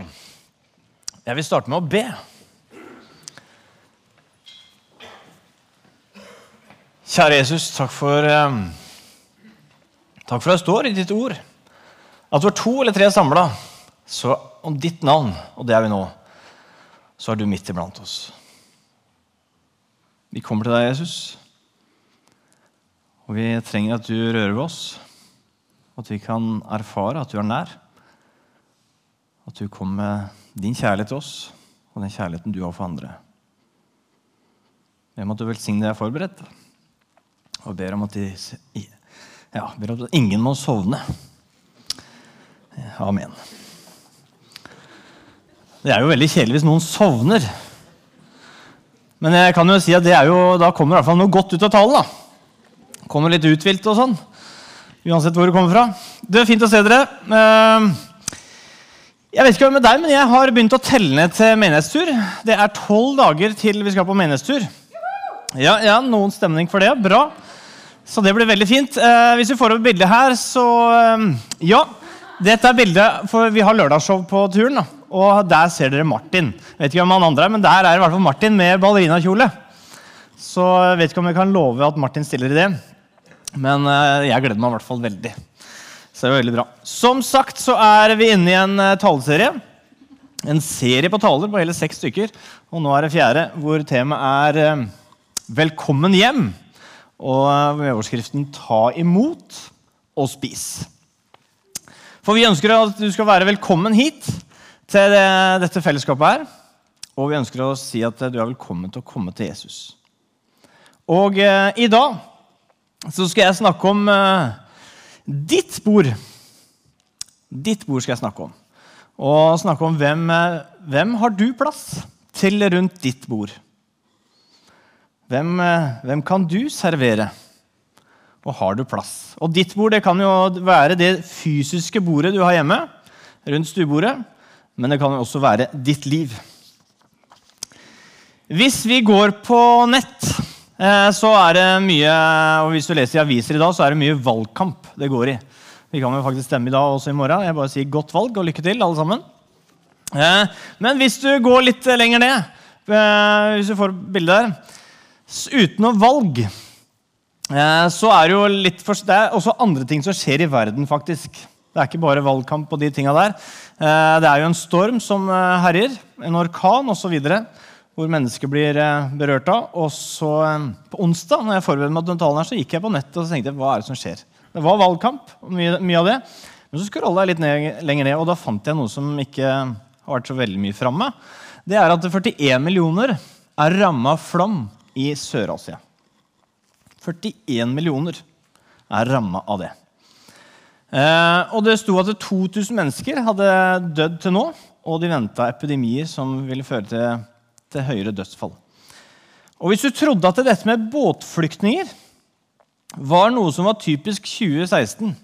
Jeg vil starte med å be. Kjære Jesus, takk for, eh, takk for at du står i ditt ord at du er to eller tre samla om ditt navn, og det er vi nå, så er du midt iblant oss. Vi kommer til deg, Jesus, og vi trenger at du rører ved oss, at vi kan erfare at du er nær. At du kom med din kjærlighet til oss og den kjærligheten du har for andre. Jeg måtte velsigne det jeg har forberedt, og ber om at, de, ja, ber om at ingen må sovne. Amen. Det er jo veldig kjedelig hvis noen sovner. Men jeg kan jo si at jo, da kommer i hvert fall noe godt ut av talen. da. Kommer litt uthvilt og sånn. Uansett hvor det kommer fra. Det er fint å se dere. Jeg vet ikke med deg, men jeg har begynt å telle ned til menighetstur. Det er tolv dager til vi skal på menighetstur. Ja, ja, Noen stemning for det. Bra. Så det blir veldig fint. Eh, hvis vi får over bildet her, så eh, Ja. Dette er bildet, for vi har lørdagsshow på turen. Og der ser dere Martin. Jeg vet ikke om han andre er, men Der er i hvert fall Martin med ballerinakjole. Så jeg vet ikke om jeg kan love at Martin stiller i det. Men eh, jeg gleder meg i hvert fall veldig. Så det var veldig bra. Som sagt så er vi inne i en uh, taleserie. En serie på taler på hele seks stykker. Og nå er det fjerde, hvor temaet er uh, 'Velkommen hjem'. Og uh, med overskriften 'Ta imot og spis'. For vi ønsker at du skal være velkommen hit til det, dette fellesskapet her. Og vi ønsker å si at du er velkommen til å komme til Jesus. Og i dag så skal jeg snakke om Ditt bord Ditt bord skal jeg snakke om. Og snakke om hvem, hvem har du plass til rundt ditt bord? Hvem, hvem, kan du servere? Og har du plass? Og ditt bord det kan jo være det fysiske bordet du har hjemme, rundt stuebordet, men det kan jo også være ditt liv. Hvis vi går på nett, så er det mye og Hvis du leser i aviser i dag, så er det mye valgkamp det går i. Vi kan jo faktisk stemme i dag også i morgen. Jeg bare sier godt valg og lykke til, alle sammen. Eh, men hvis du går litt lenger ned, eh, hvis du får bildet der Uten noe valg eh, så er det jo litt for, Det er også andre ting som skjer i verden, faktisk. Det er ikke bare valgkamp og de tinga der. Det er jo en storm som herjer. En orkan osv. Hvor mennesker blir berørt av. Og så På onsdag når jeg forberedte meg til talen her, så gikk jeg på nettet og så tenkte jeg, hva er det som skjer. Det var valgkamp, mye, mye av det. Men så scrolla jeg litt ned, lenger ned, og da fant jeg noe som ikke har vært så veldig mye framme. Det er at 41 millioner er ramma av flom i Sør-Asia. 41 millioner er ramma av det. Eh, og det sto at 2000 mennesker hadde dødd til nå, og de venta epidemier som ville føre til, til høyere dødsfall. Og Hvis du trodde at dette med båtflyktninger var noe som var typisk 2016,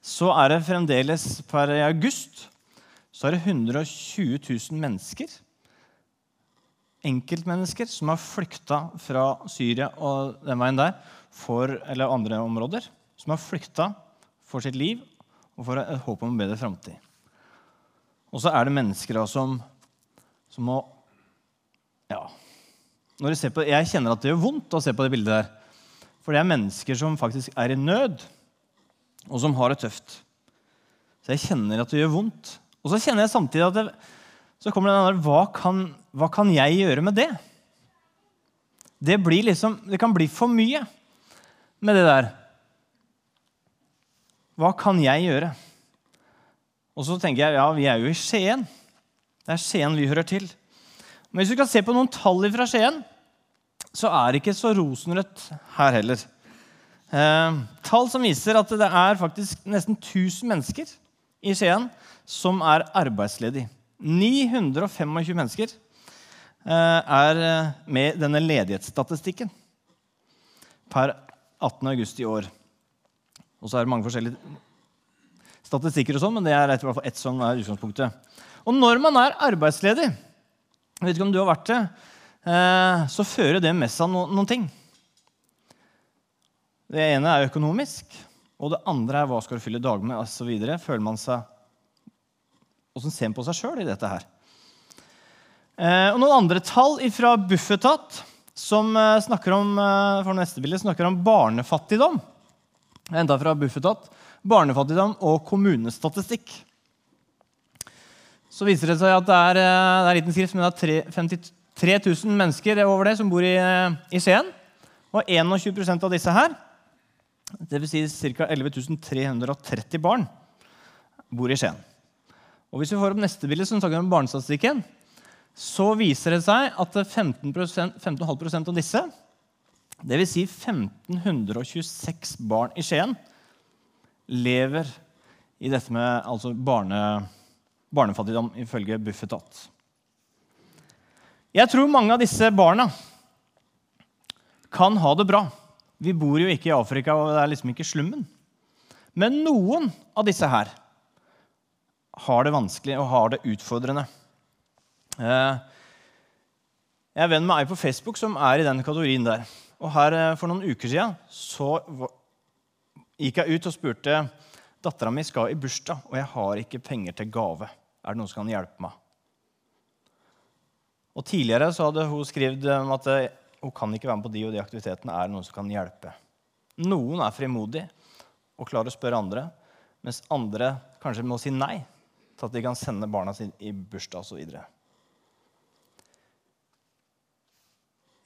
så er det fremdeles per august så er det 120 000 mennesker, enkeltmennesker, som har flykta fra Syria og den veien der, for, eller andre områder, som har flykta for sitt liv og for et håp om en bedre framtid. Og så er det mennesker som, som må. Når jeg, ser på, jeg kjenner at det gjør vondt å se på det bildet der. For det er mennesker som faktisk er i nød, og som har det tøft. Så jeg kjenner at det gjør vondt. Og så kjenner jeg samtidig at det, så kommer den der, hva kan, hva kan jeg gjøre med det? Det, liksom, det kan bli for mye med det der. Hva kan jeg gjøre? Og så tenker jeg ja, vi er jo i Skien. Det er Skien vi hører til. Men hvis vi kan se på noen tall fra Skien, så er det ikke så rosenrødt her heller. Eh, tall som viser at det er faktisk nesten 1000 mennesker i Skien som er arbeidsledige. 925 mennesker eh, er eh, med denne ledighetsstatistikken per 18.8 i år. Og så er det mange forskjellige statistikker, og sånn, men det er i hvert fall ett som er utgangspunktet. Og når man er arbeidsledig Jeg vet ikke om du har vært det, Eh, så fører det med seg noen ting. Det ene er økonomisk, og det andre er hva skal du fylle dagen med osv. Føler man seg Åssen ser man på seg sjøl i dette her? Eh, og noen andre tall fra Bufetat som eh, snakker om for neste bilde, snakker om barnefattigdom. Enda fra Bufetat. Barnefattigdom og kommunestatistikk. Så viser det seg at det er, eh, det er liten skrift, men det er 53 000 mennesker over det som bor i, eh, i Skien. Og 21% av disse her, dvs. Si ca. 11 330 barn, bor i Skien. Og Hvis vi får opp neste bilde, som snakker om barnestatistikken, så viser det seg at 15,5 15 av disse, dvs. Si 1526 barn i Skien, lever i dette med altså barne, barnefattigdom, ifølge Bufetat. Jeg tror mange av disse barna kan ha det bra. Vi bor jo ikke i Afrika, og det er liksom ikke slummen. Men noen av disse her har det vanskelig og har det utfordrende. Eh, jeg er venn med ei på Facebook som er i den kategorien der. Og her eh, For noen uker siden gikk jeg ut og spurte dattera mi skal i bursdag, og jeg har ikke penger til gave. Er det noen som kan hjelpe meg? Og Tidligere så hadde hun skrevet at hun kan ikke være med på de og de aktivitetene. Er det noen som kan hjelpe? Noen er frimodige og klarer å spørre andre, mens andre kanskje må si nei til at de kan sende barna sine i bursdag osv.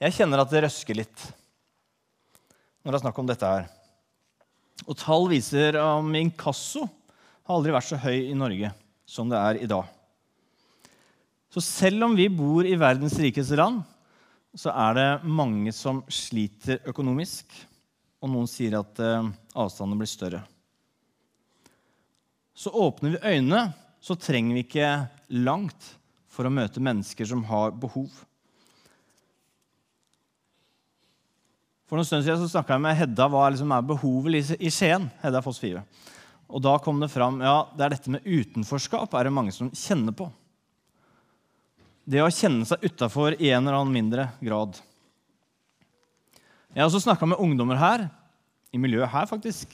Jeg kjenner at det røsker litt når det er snakk om dette her. Og tall viser om inkasso har aldri vært så høy i Norge som det er i dag. Så selv om vi bor i verdens rikeste land, så er det mange som sliter økonomisk. Og noen sier at avstanden avstandene blir større. Så åpner vi øynene, så trenger vi ikke langt for å møte mennesker som har behov. For noen stund siden så snakka jeg med Hedda hva liksom er behovet i Skien. Hedda Foss 4. Og da kom det fram ja, det er dette med utenforskap er det mange som kjenner på. Det å kjenne seg utafor i en eller annen mindre grad. Jeg har også snakka med ungdommer her, i miljøet her faktisk,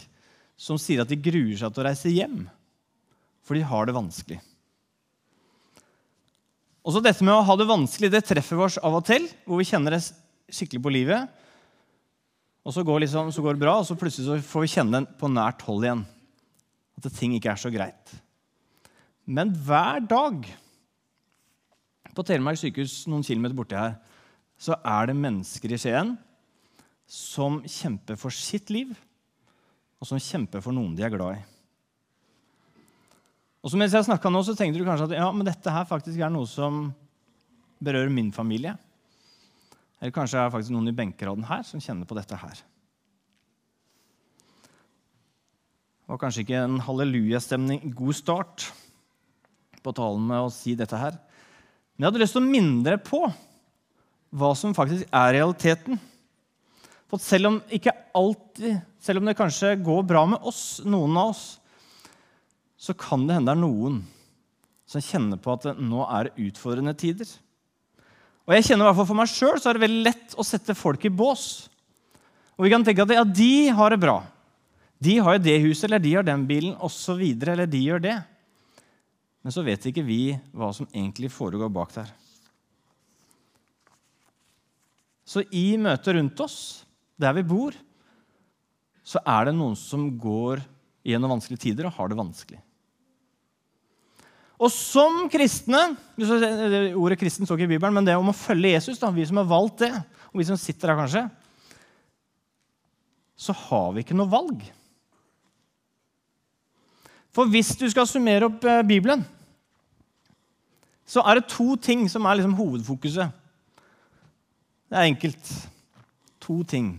som sier at de gruer seg til å reise hjem, for de har det vanskelig. Også dette med å ha det vanskelig det treffer oss av og til, hvor vi kjenner det skikkelig på livet. Og så går, liksom, så går det bra, og så plutselig så får vi kjenne den på nært hold igjen. At ting ikke er så greit. Men hver dag på Telemark sykehus noen kilometer borti her, så er det mennesker i Skien som kjemper for sitt liv, og som kjemper for noen de er glad i. Og så mens jeg snakka nå, så tenkte du kanskje at ja, men dette her faktisk er noe som berører min familie. Eller kanskje er det faktisk noen i benkeraden her som kjenner på dette her. Det var kanskje ikke en hallelujastemning, god start på talen med å si dette her. Men jeg hadde lyst til å minne dere på hva som faktisk er realiteten. For selv om, alltid, selv om det kanskje går bra med oss, noen av oss, så kan det hende det er noen som kjenner på at nå er det utfordrende tider. Og jeg kjenner i hvert fall For meg sjøl er det veldig lett å sette folk i bås. Og vi kan tenke at ja, de har det bra. De har jo det huset, eller de har den bilen, osv. Eller de gjør det. Men så vet ikke vi hva som egentlig foregår bak der. Så i møtet rundt oss, der vi bor, så er det noen som går gjennom vanskelige tider og har det vanskelig. Og som kristne Ordet kristen står ikke i Bibelen, men det om å følge Jesus, da, vi som har valgt det, og vi som sitter her kanskje, så har vi ikke noe valg. For hvis du skal summere opp eh, Bibelen, så er det to ting som er liksom hovedfokuset. Det er enkelt. To ting.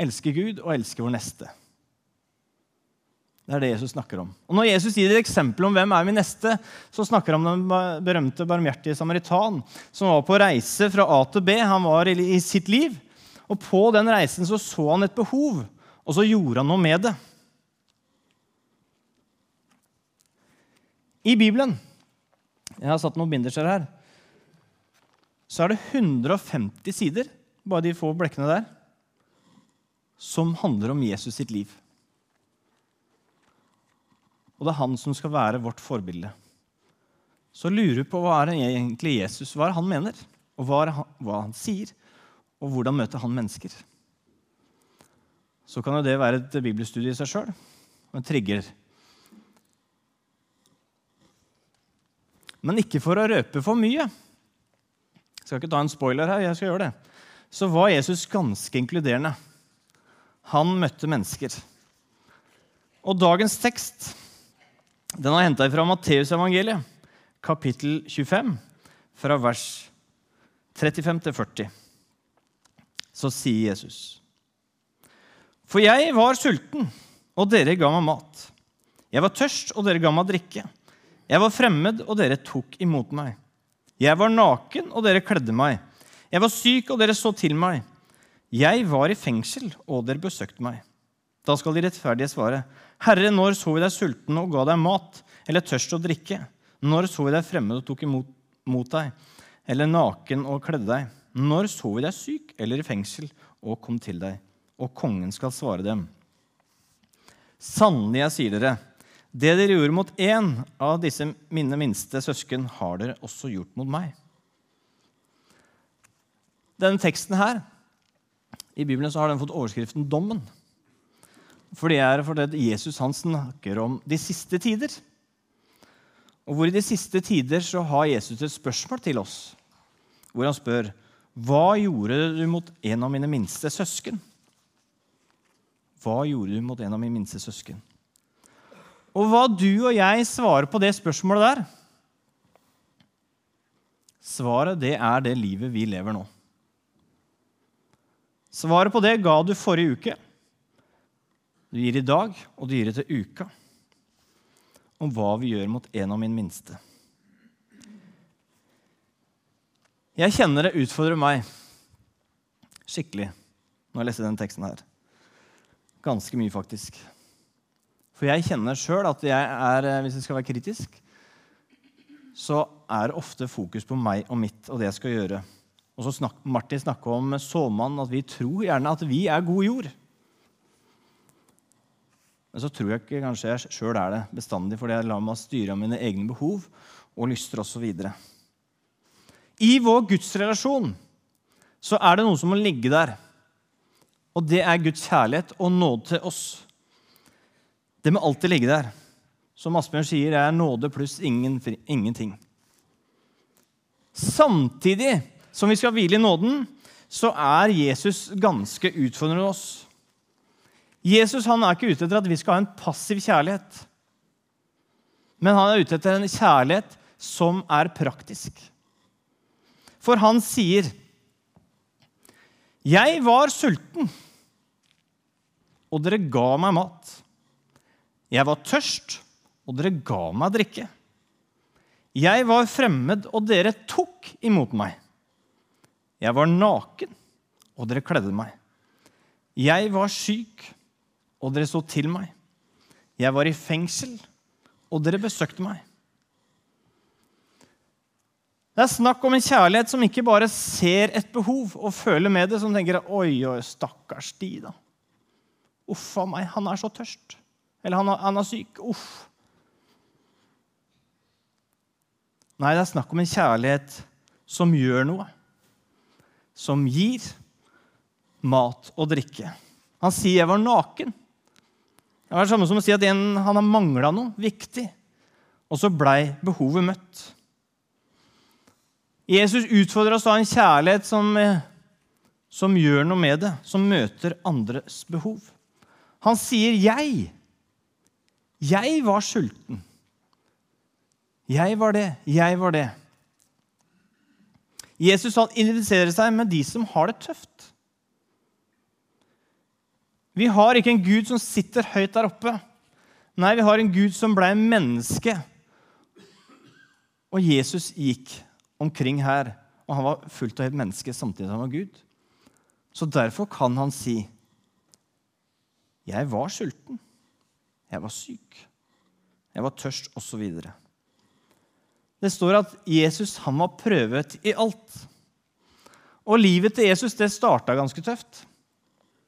Elske Gud og elske vår neste. Det er det Jesus snakker om. Og Når Jesus gir et eksempel om hvem er min neste, så snakker han om den berømte barmhjertige samaritan som var på reise fra A til B. Han var i sitt liv. Og På den reisen så, så han et behov, og så gjorde han noe med det. I Bibelen jeg har satt noen binderser her, så er det 150 sider, bare de få blekkene der, som handler om Jesus sitt liv. Og det er han som skal være vårt forbilde. så lurer vi på hva er egentlig Jesus hva er han mener, og hva, han, hva han sier, og hvordan møter han mennesker. Så kan jo det være et bibelstudie i seg sjøl, en trigger. Men ikke for å røpe for mye. Jeg skal ikke ta en spoiler her, jeg skal gjøre det. Så var Jesus ganske inkluderende. Han møtte mennesker. Og dagens tekst den er henta fra Matteusevangeliet, kapittel 25, fra vers 35 til 40. Så sier Jesus.: For jeg var sulten, og dere ga meg mat. Jeg var tørst, og dere ga meg drikke. Jeg var fremmed, og dere tok imot meg. Jeg var naken, og dere kledde meg. Jeg var syk, og dere så til meg. Jeg var i fengsel, og dere besøkte meg. Da skal de rettferdige svare, Herre, når så vi deg sulten og ga deg mat, eller tørst å drikke? Når så vi deg fremmed og tok imot mot deg, eller naken og kledde deg? Når så vi deg syk eller i fengsel og kom til deg? Og kongen skal svare dem. Sannelig, jeg sier dere, det dere gjorde mot én av disse mine minste søsken, har dere også gjort mot meg. Denne teksten her, i Bibelen så har den fått overskriften 'Dommen'. For det er fordi Jesus han snakker om de siste tider. Og hvor i de siste tider så har Jesus et spørsmål til oss. Hvor han spør, 'Hva gjorde du mot en av mine minste søsken?' Hva gjorde du mot en av mine minste søsken? Og hva du og jeg svarer på det spørsmålet der Svaret det er det livet vi lever nå. Svaret på det ga du forrige uke. Du gir i dag, og du gir det til uka. Om hva vi gjør mot en av min minste. Jeg kjenner det utfordrer meg skikkelig når jeg leser den teksten her. Ganske mye, faktisk. For jeg kjenner sjøl at jeg er, hvis jeg skal være kritisk, så er det ofte fokus på meg og mitt og det jeg skal gjøre. Og så snak, Martin snakka om såmannen, at vi tror gjerne at vi er god jord. Men så tror jeg ikke kanskje jeg sjøl er det bestandig, fordi jeg lar meg styre av mine egne behov og lyster osv. I vår gudsrelasjon så er det noe som må ligge der. Og det er Guds kjærlighet og nåde til oss. Det må alltid ligge der. Som Asbjørn sier, det er nåde pluss ingen, ingenting. Samtidig som vi skal hvile i nåden, så er Jesus ganske utfordrende oss. Jesus han er ikke ute etter at vi skal ha en passiv kjærlighet. Men han er ute etter en kjærlighet som er praktisk. For han sier, 'Jeg var sulten, og dere ga meg mat.' 'Jeg var tørst, og dere ga meg drikke.' 'Jeg var fremmed, og dere tok imot meg.' 'Jeg var naken, og dere kledde meg.' 'Jeg var syk, og dere så til meg. Jeg var i fengsel, og dere besøkte meg. Det er snakk om en kjærlighet som ikke bare ser et behov og føler med det, som tenker oi, oi, stakkars de, da. Uff a meg, han er så tørst. Eller han, han er syk. Uff. Nei, det er snakk om en kjærlighet som gjør noe. Som gir mat og drikke. Han sier 'jeg var naken'. Det var det samme som å si at en, han har mangla noe viktig, og så blei behovet møtt. Jesus utfordrer oss av en kjærlighet som, som gjør noe med det, som møter andres behov. Han sier 'jeg'. Jeg var sulten. Jeg var det. Jeg var det. Jesus han identifiserer seg med de som har det tøft. Vi har ikke en Gud som sitter høyt der oppe. Nei, vi har en Gud som ble menneske. Og Jesus gikk omkring her, og han var fullt og helt menneske samtidig som han var Gud. Så derfor kan han si, 'Jeg var sulten. Jeg var syk. Jeg var tørst', osv. Det står at Jesus han var prøvet i alt. Og livet til Jesus det starta ganske tøft.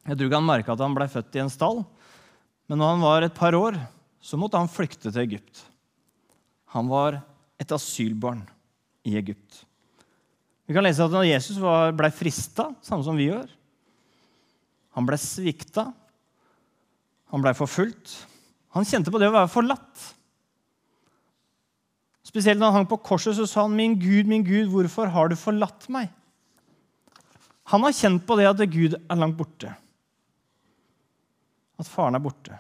Jeg tror ikke han merka at han ble født i en stall, men når han var et par år, så måtte han flykte til Egypt. Han var et asylbarn i Egypt. Vi kan lese at når Jesus ble frista, samme som vi gjør Han ble svikta. Han ble forfulgt. Han kjente på det å være forlatt. Spesielt når han hang på korset, så sa han, 'Min Gud, min Gud, hvorfor har du forlatt meg?' Han har kjent på det at Gud er langt borte. At faren er borte.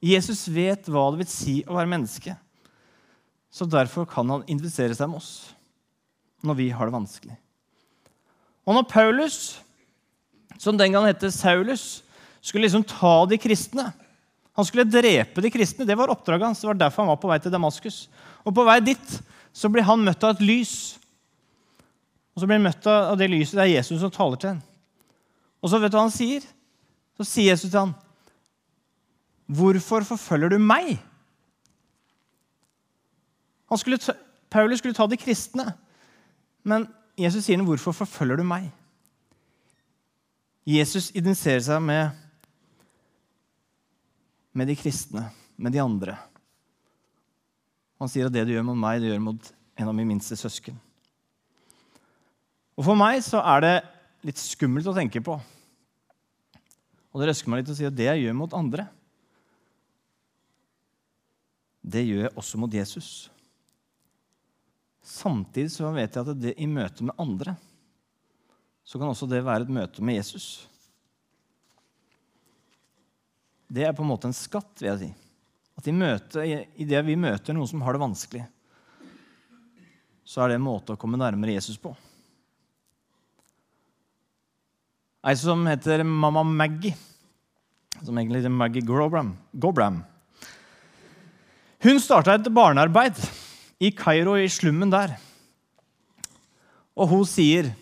Jesus vet hva det vil si å være menneske. Så derfor kan han investere seg med oss når vi har det vanskelig. Og når Paulus, som den gang het Saulus, skulle liksom ta de kristne Han skulle drepe de kristne. Det var oppdraget hans. Det var derfor han var på vei til Damaskus. Og på vei dit så blir han møtt av et lys. Og så blir han møtt av det lyset. Det er Jesus som taler til ham. Og så vet du hva han sier? Så sier Jesus til ham, 'Hvorfor forfølger du meg?' Skulle ta, Paulus skulle ta de kristne, men Jesus sier, 'Hvorfor forfølger du meg?' Jesus identifiserer seg med, med de kristne, med de andre. Han sier at det du gjør mot meg, det gjør mot en av mine minste søsken. Og For meg så er det litt skummelt å tenke på. Og det røsker meg litt å si at det jeg gjør mot andre, det gjør jeg også mot Jesus. Samtidig så vet jeg at det i møte med andre så kan også det være et møte med Jesus. Det er på en måte en skatt, vil jeg si. At i, møte, i det vi møter noen som har det vanskelig, så er det en måte å komme nærmere Jesus på. Ei som heter Mamma Maggie, som egentlig heter Maggie Gobram. Hun starta et barnearbeid i Kairo, i slummen der. Og hun sier,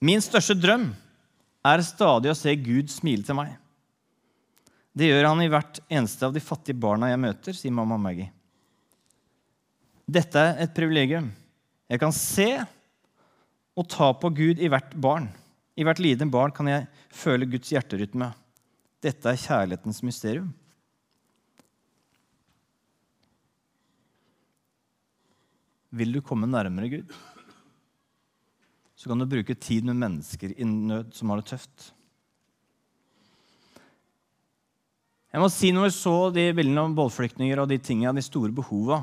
'Min største drøm er stadig å se Gud smile til meg.' Det gjør han i hvert eneste av de fattige barna jeg møter, sier mamma Maggie. Dette er et privilegium. Jeg kan se og ta på Gud i hvert barn. I hvert lidende barn kan jeg føle Guds hjerterytme. Dette er kjærlighetens mysterium. Vil du komme nærmere Gud, så kan du bruke tid med mennesker i nød som har det tøft. Jeg må si Når vi så de bildene om bålflyktninger og de tingene, de store behova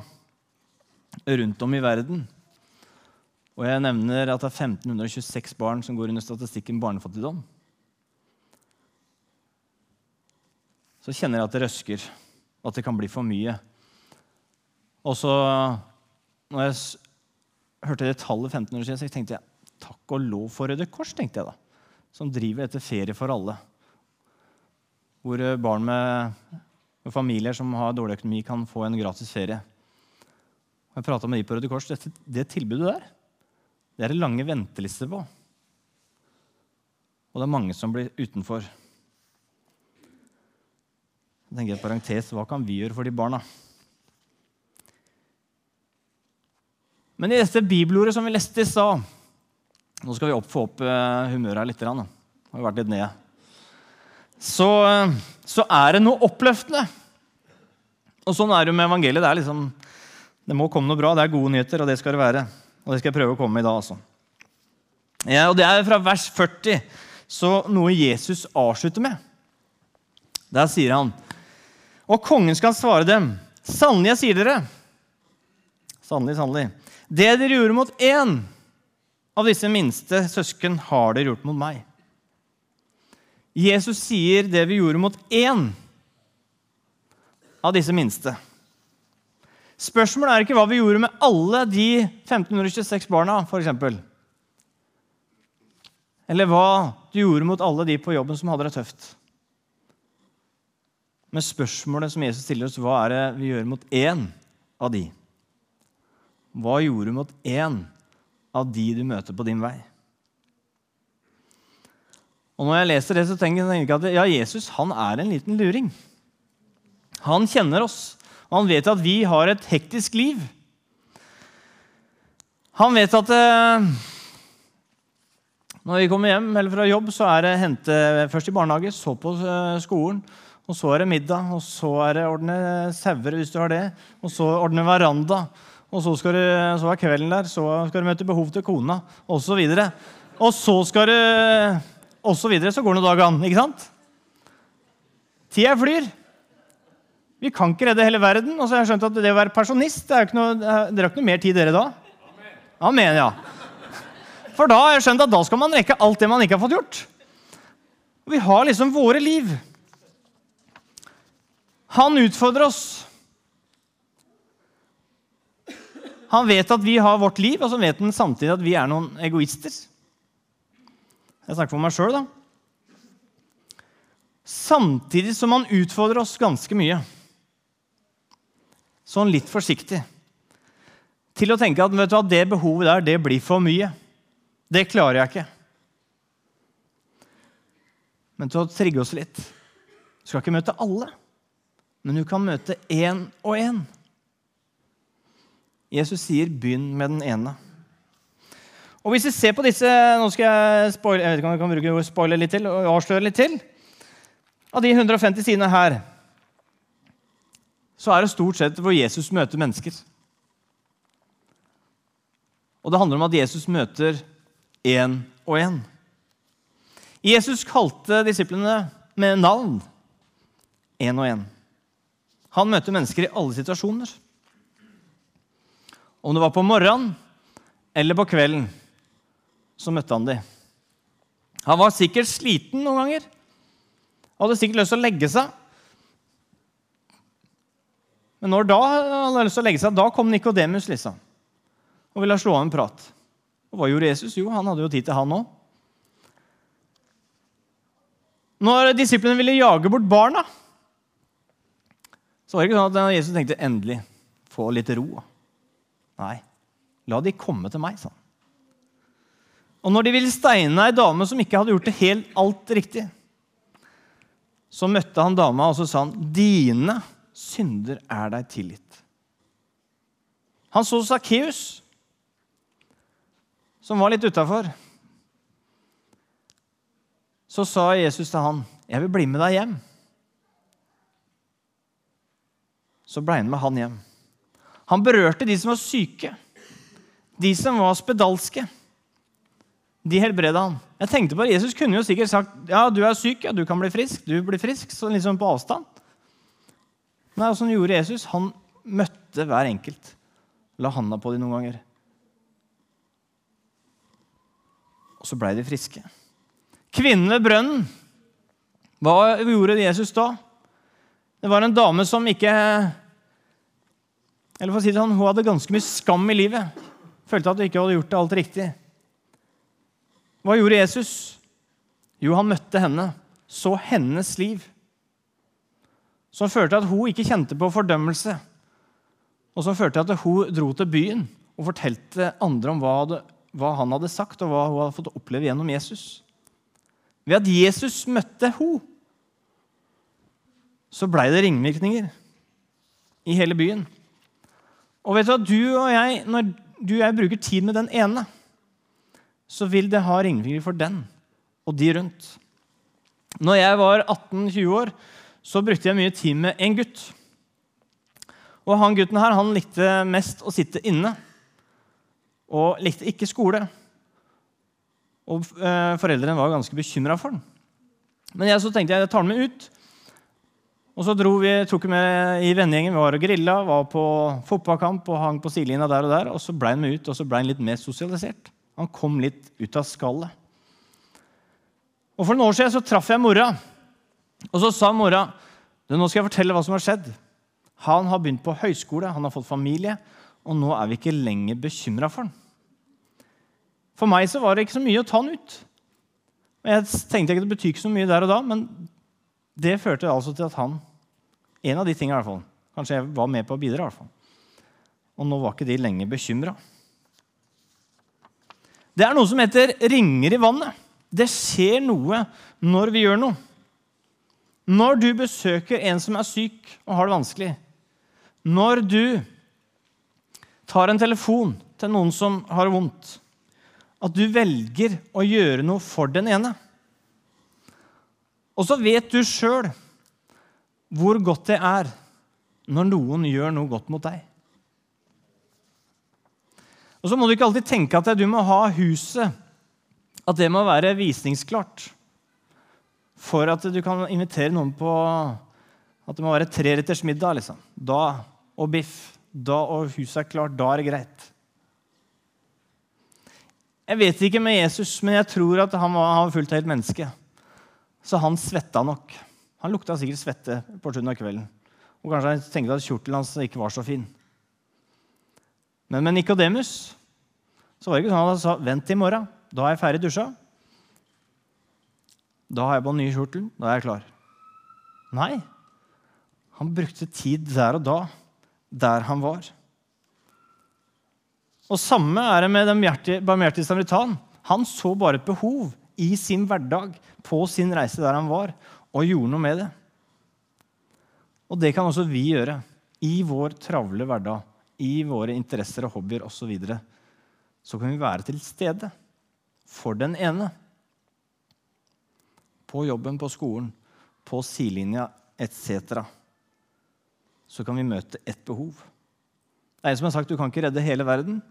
rundt om i verden Og jeg nevner at det er 1526 barn som går under statistikken barnefattigdom Så kjenner jeg at det røsker, at det kan bli for mye. Og så, når jeg hørte det tallet 1500 så tenkte jeg takk og lov for Røde Kors, tenkte jeg da, som driver etter ferie for alle hvor eh, barn med, med familier som har dårlig økonomi, kan få en gratis ferie. Jeg prata med de på Røde Kors. Dette, det tilbudet der det er det lange ventelister på. Og det er mange som blir utenfor. Jeg tenker jeg parentes, Hva kan vi gjøre for de barna? Men i dette bibelordet som vi leste i stad Nå skal vi opp, få opp uh, humøret litt. Da. har vært litt nede så, så er det noe oppløftende. Og sånn er det jo med evangeliet. Det, er liksom, det må komme noe bra. Det er gode nyheter, og det skal det være. Og det skal jeg prøve å komme i dag, altså. Ja, og Det er fra vers 40, så noe Jesus avslutter med. Der sier han Og kongen skal svare dem. Sannelig, jeg sier dere Sannelig, sannelig. Det dere gjorde mot én av disse minste søsken, har dere gjort mot meg. Jesus sier det vi gjorde mot én av disse minste. Spørsmålet er ikke hva vi gjorde med alle de 1526 barna, f.eks. Eller hva du gjorde mot alle de på jobben som hadde det tøft. Men spørsmålet som Jesus stiller oss, hva er det vi gjør mot én av de? Hva gjorde du mot én av de du møter på din vei? Og når jeg leser det, så tenker jeg at ja, Jesus han er en liten luring. Han kjenner oss, han vet at vi har et hektisk liv. Han vet at eh, når vi kommer hjem eller fra jobb, så er det hente først i barnehage, så på eh, skolen, og så er det middag, og så er det ordne sauer hvis du har det, og så ordne veranda, Og så, skal du, så er kvelden der, så skal du møte behov til kona, osv. Og så skal du Og så videre. Så går dager an. Ikke sant? Tida flyr. Vi kan ikke redde hele verden. Og så har jeg skjønt at det å være pensjonist det er ikke noe, Dere har ikke noe mer tid, dere da? Amen, ja. For da har jeg skjønt at da skal man rekke alt det man ikke har fått gjort. Vi har liksom våre liv. Han utfordrer oss. Han vet at vi har vårt liv, og så vet han samtidig at vi er noen egoister. Jeg snakker for meg sjøl, da. Samtidig som han utfordrer oss ganske mye. Sånn litt forsiktig. Til å tenke at du, det behovet der, det blir for mye. Det klarer jeg ikke. Men til å trigge oss litt. Du skal ikke møte alle, men du kan møte én og én. Jesus sier 'begynn med den ene'. Og Hvis vi ser på disse Nå skal jeg spoile, jeg vet ikke om jeg kan bruke spoile litt til, og avsløre litt til. Av de 150 sidene her så er det stort sett hvor Jesus møter mennesker. Og det handler om at Jesus møter én og én. Jesus kalte disiplene med navn, én og én. Han møter mennesker i alle situasjoner. Om det var på morgenen eller på kvelden, så møtte han dem. Han var sikkert sliten noen ganger. Han Hadde sikkert lyst til å legge seg. Men når da han hadde lyst til å legge seg, da kom Nikodemus liksom, og ville slå av en prat. Og hva gjorde Jesus? Jo, han hadde jo tid til han òg. Når disiplene ville jage bort barna, så var det ikke sånn at Jesus tenkte endelig få litt ro. Nei, la de komme til meg, sa han. Og når de ville steine ei dame som ikke hadde gjort det helt alt riktig, så møtte han dama og så sa han, 'Dine synder er deg tilgitt'. Han så Sakkeus, som var litt utafor. Så sa Jesus til han, 'Jeg vil bli med deg hjem.' Så ble han med han hjem. Han berørte de som var syke, de som var spedalske. De helbreda han. Jeg tenkte på, Jesus kunne jo sikkert sagt ja, du er syk, ja, du kan bli frisk. Du blir frisk, så liksom på avstand. Nei, Åssen gjorde Jesus? Han møtte hver enkelt. La handa på dem noen ganger. Og så blei de friske. Kvinnen ved brønnen. Hva gjorde Jesus da? Det var en dame som ikke Eller for å si det sånn, Hun hadde ganske mye skam i livet. Følte at hun ikke hadde gjort det alt riktig. Hva gjorde Jesus? Jo, han møtte henne, så hennes liv, som førte til at hun ikke kjente på fordømmelse, og som førte til at hun dro til byen og fortalte andre om hva, det, hva han hadde sagt, og hva hun hadde fått oppleve gjennom Jesus. Ved at Jesus møtte hun, så blei det ringvirkninger i hele byen. Og vet du hva, du og jeg, når du og jeg bruker tid med den ene, så vil det ha ringvirkninger for den og de rundt. Når jeg var 18-20 år, så brukte jeg mye tid med en gutt. Og han gutten her, han likte mest å sitte inne og likte ikke skole. Og eh, Foreldrene var ganske bekymra for den. Men jeg så tenkte jeg jeg tar den med ut. Og så dro vi, tok vi med i vennegjengen. Vi var og grilla, var på fotballkamp og hang på sidelinja der og der. Og så ble han med ut, og så ble han litt mer sosialisert. Han kom litt ut av skallet. Og For noen år siden så traff jeg mora, og så sa mora nå skal jeg fortelle hva som har skjedd. Han har begynt på høyskole, han har fått familie, og nå er vi ikke lenger bekymra for han. For meg så var det ikke så mye å ta han ut. Jeg tenkte ikke Det betyr ikke så mye der og da, men det førte altså til at han En av de tingene i hvert fall, Kanskje jeg var med på å bidra. i hvert fall. Og nå var ikke de lenger bekymra. Det er noe som heter ringer i vannet. Det skjer noe når vi gjør noe. Når du besøker en som er syk og har det vanskelig, når du tar en telefon til noen som har vondt, at du velger å gjøre noe for den ene Og så vet du sjøl hvor godt det er når noen gjør noe godt mot deg. Og så må du ikke alltid tenke at du må ha huset At det må være visningsklart for at du kan invitere noen på At det må være treretters middag. Liksom. Da og biff. Da og huset er klart. Da er det greit. Jeg vet ikke med Jesus, men jeg tror at han var, han var fullt av et menneske. Så han svetta nok. Han lukta sikkert svette på slutten av kvelden. Og kanskje han tenkte at kjortelen hans ikke var så fin. Men med Nikodemus var det ikke sånn at han sa 'vent til i morgen'. Da er jeg ferdig dusja. Da har jeg på den nye kjortelen. Da er jeg klar. Nei. Han brukte tid der og da, der han var. Og Samme er det med den barmhjertige samaritan. Han så bare et behov i sin hverdag, på sin reise der han var, og gjorde noe med det. Og det kan også vi gjøre i vår travle hverdag, i våre interesser og hobbyer osv. Så, videre. så kan vi være til stede for den ene. På jobben, på skolen, på sidelinja etc. Så kan vi møte ett behov. Det er som har sagt du kan ikke redde hele verden,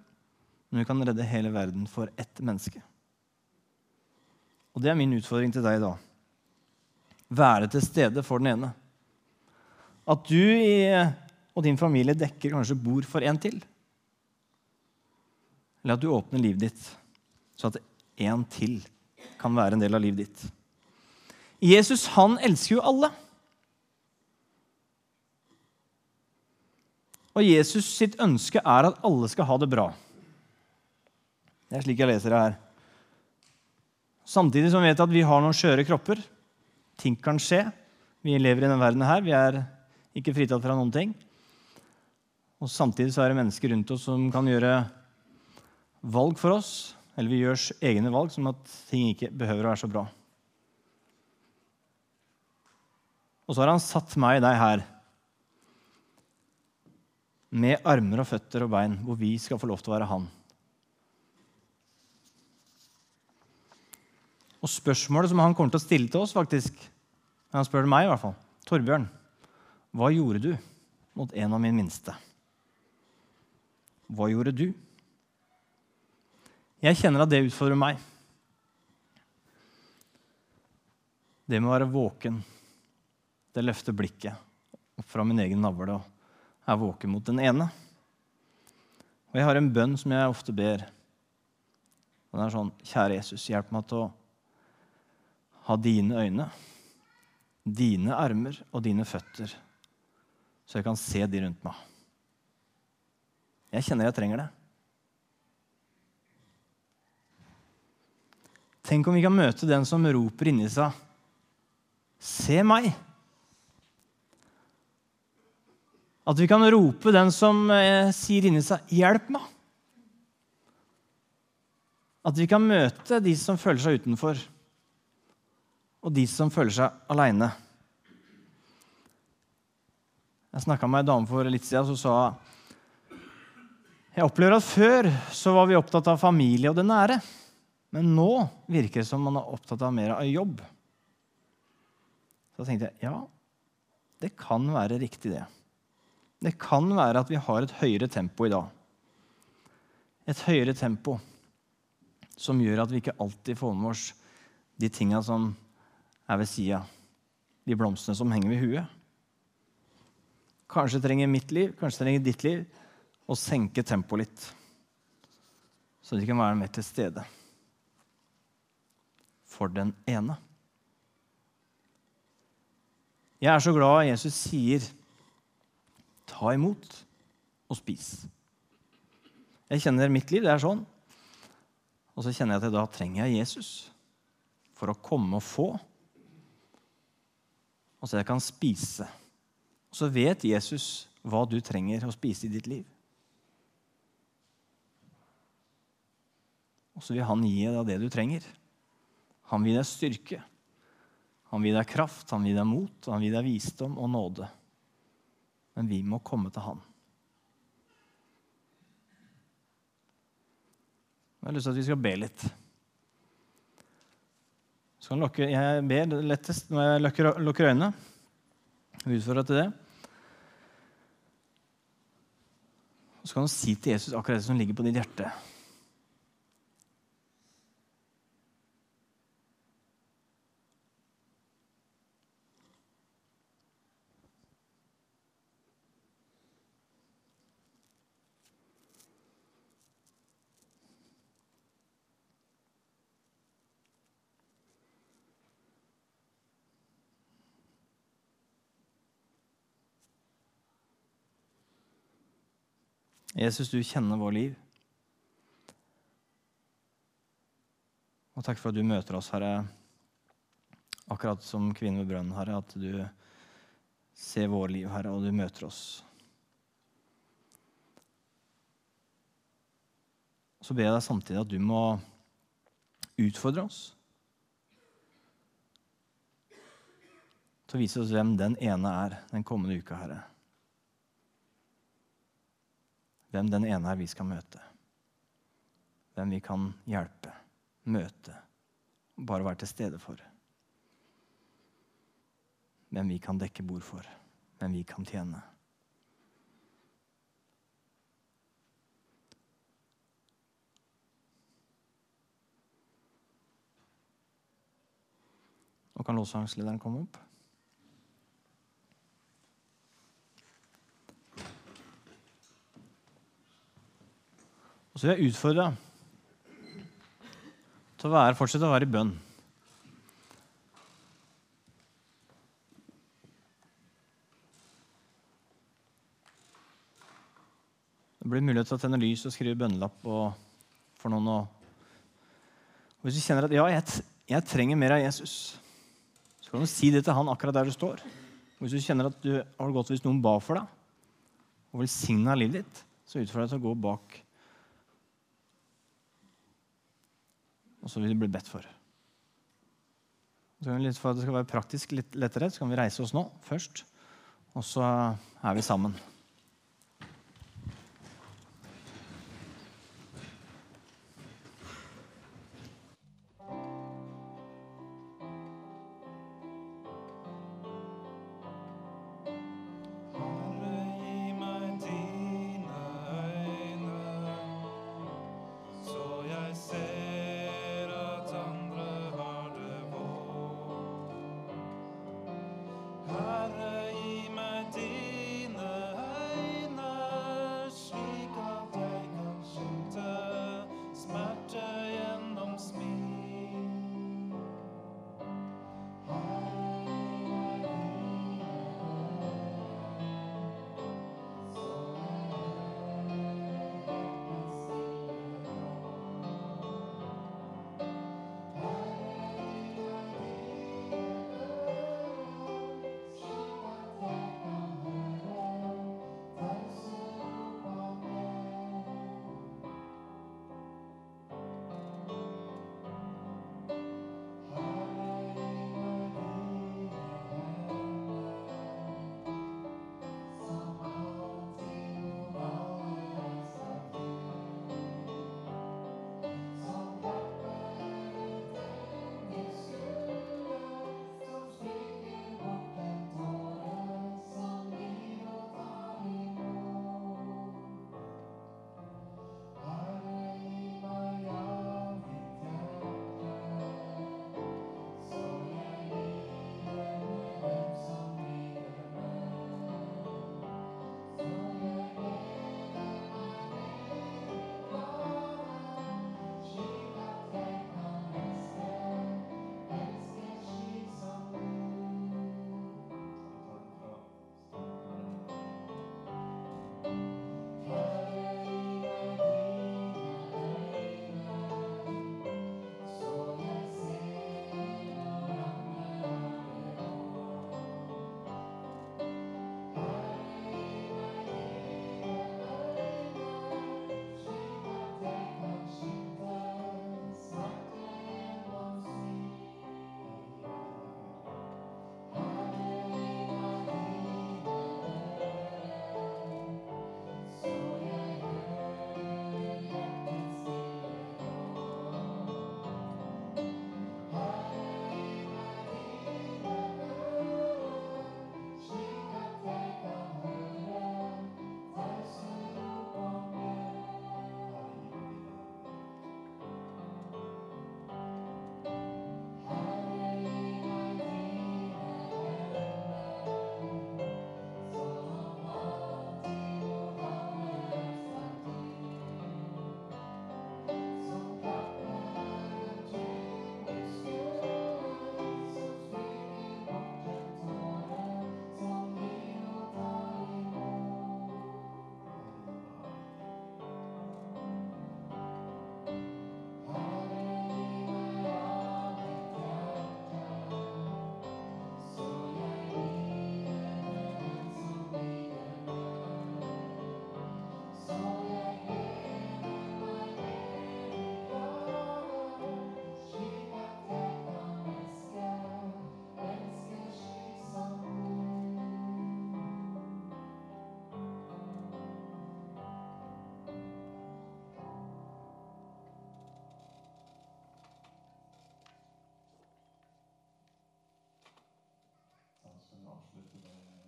men du kan redde hele verden for ett menneske. Og det er min utfordring til deg da. Være til stede for den ene. At du og din familie dekker kanskje bord for en til. Eller at du åpner livet ditt så at en til kan være en del av livet ditt. Jesus han elsker jo alle. Og Jesus sitt ønske er at alle skal ha det bra. Det er slik jeg leser det her. Samtidig som vi vet at vi har noen skjøre kropper. Ting kan skje. Vi lever i denne verden her. Vi er ikke fritatt fra noen ting. Og Samtidig så er det mennesker rundt oss som kan gjøre valg for oss. Eller vi gjør egne valg, som at ting ikke behøver å være så bra. Og så har han satt meg og deg her med armer og føtter og bein, hvor vi skal få lov til å være han. Og spørsmålet som han kommer til å stille til oss, faktisk, han spør meg i hvert fall, Torbjørn, hva gjorde du mot en av mine minste? Hva gjorde du? Jeg kjenner at det utfordrer meg. Det med å være våken, det løfter blikket opp fra min egen navle og er våken mot den ene. Og jeg har en bønn som jeg ofte ber. Og det er sånn Kjære Jesus, hjelp meg til å ha dine øyne, dine armer og dine føtter, så jeg kan se de rundt meg. Jeg kjenner jeg trenger det. Tenk om vi kan møte den som roper inni seg 'Se meg'. At vi kan rope den som eh, sier inni seg 'Hjelp meg'. At vi kan møte de som føler seg utenfor og de som føler seg aleine. Jeg snakka med ei dame for litt siden som sa jeg opplever at før så var vi opptatt av familie og det nære. Men nå virker det som man er opptatt av mer av jobb. Så tenkte jeg ja, det kan være riktig, det. Det kan være at vi har et høyere tempo i dag. Et høyere tempo som gjør at vi ikke alltid får med oss de tinga som er ved sida. De blomstene som henger ved huet. Kanskje trenger mitt liv, kanskje trenger ditt liv å senke tempoet litt, så de kan være mer til stede for den ene. Jeg er så glad Jesus sier, 'Ta imot og spis'. Jeg kjenner mitt liv, det er sånn. Og så kjenner jeg at da trenger jeg Jesus for å komme og få og så jeg kan spise. Så vet Jesus hva du trenger å spise i ditt liv. Og så vil han gi deg det du trenger. Han vil deg styrke. Han vil deg kraft, han vil deg mot, han vil deg visdom og nåde. Men vi må komme til han. Jeg har lyst til at vi skal be litt. Så lukke, jeg ber lettest når jeg lukker, lukker øynene. Utfordra til det. Så kan du si til Jesus akkurat det som ligger på ditt hjerte. Jesus, du kjenner vår liv. Og takk for at du møter oss, Herre, akkurat som kvinnen ved brønnen, Herre. At du ser vår liv, Herre, og du møter oss. Så ber jeg deg samtidig at du må utfordre oss til å vise oss hvem den ene er den kommende uka, Herre hvem den ene er vi skal møte. Hvem vi kan hjelpe, møte, bare være til stede for. Hvem vi kan dekke bord for, hvem vi kan tjene. Nå kan låtsangslederen komme opp. Så vil jeg utfordre til å være, fortsette å være i bønn. Det blir mulighet til å tenne lys og skrive bønnelapp for noen. Og hvis du kjenner at ja, jeg, jeg, trenger mer av Jesus, så kan du si det til han akkurat der du står. Og hvis du kjenner at du har det godt hvis noen ba for deg og velsigna livet ditt, så utfordrer jeg deg til å gå bak og så vil du bli bedt for. Så for at det skal være praktisk litt lettere, så kan vi reise oss nå først. Og så er vi sammen. 老师，这个。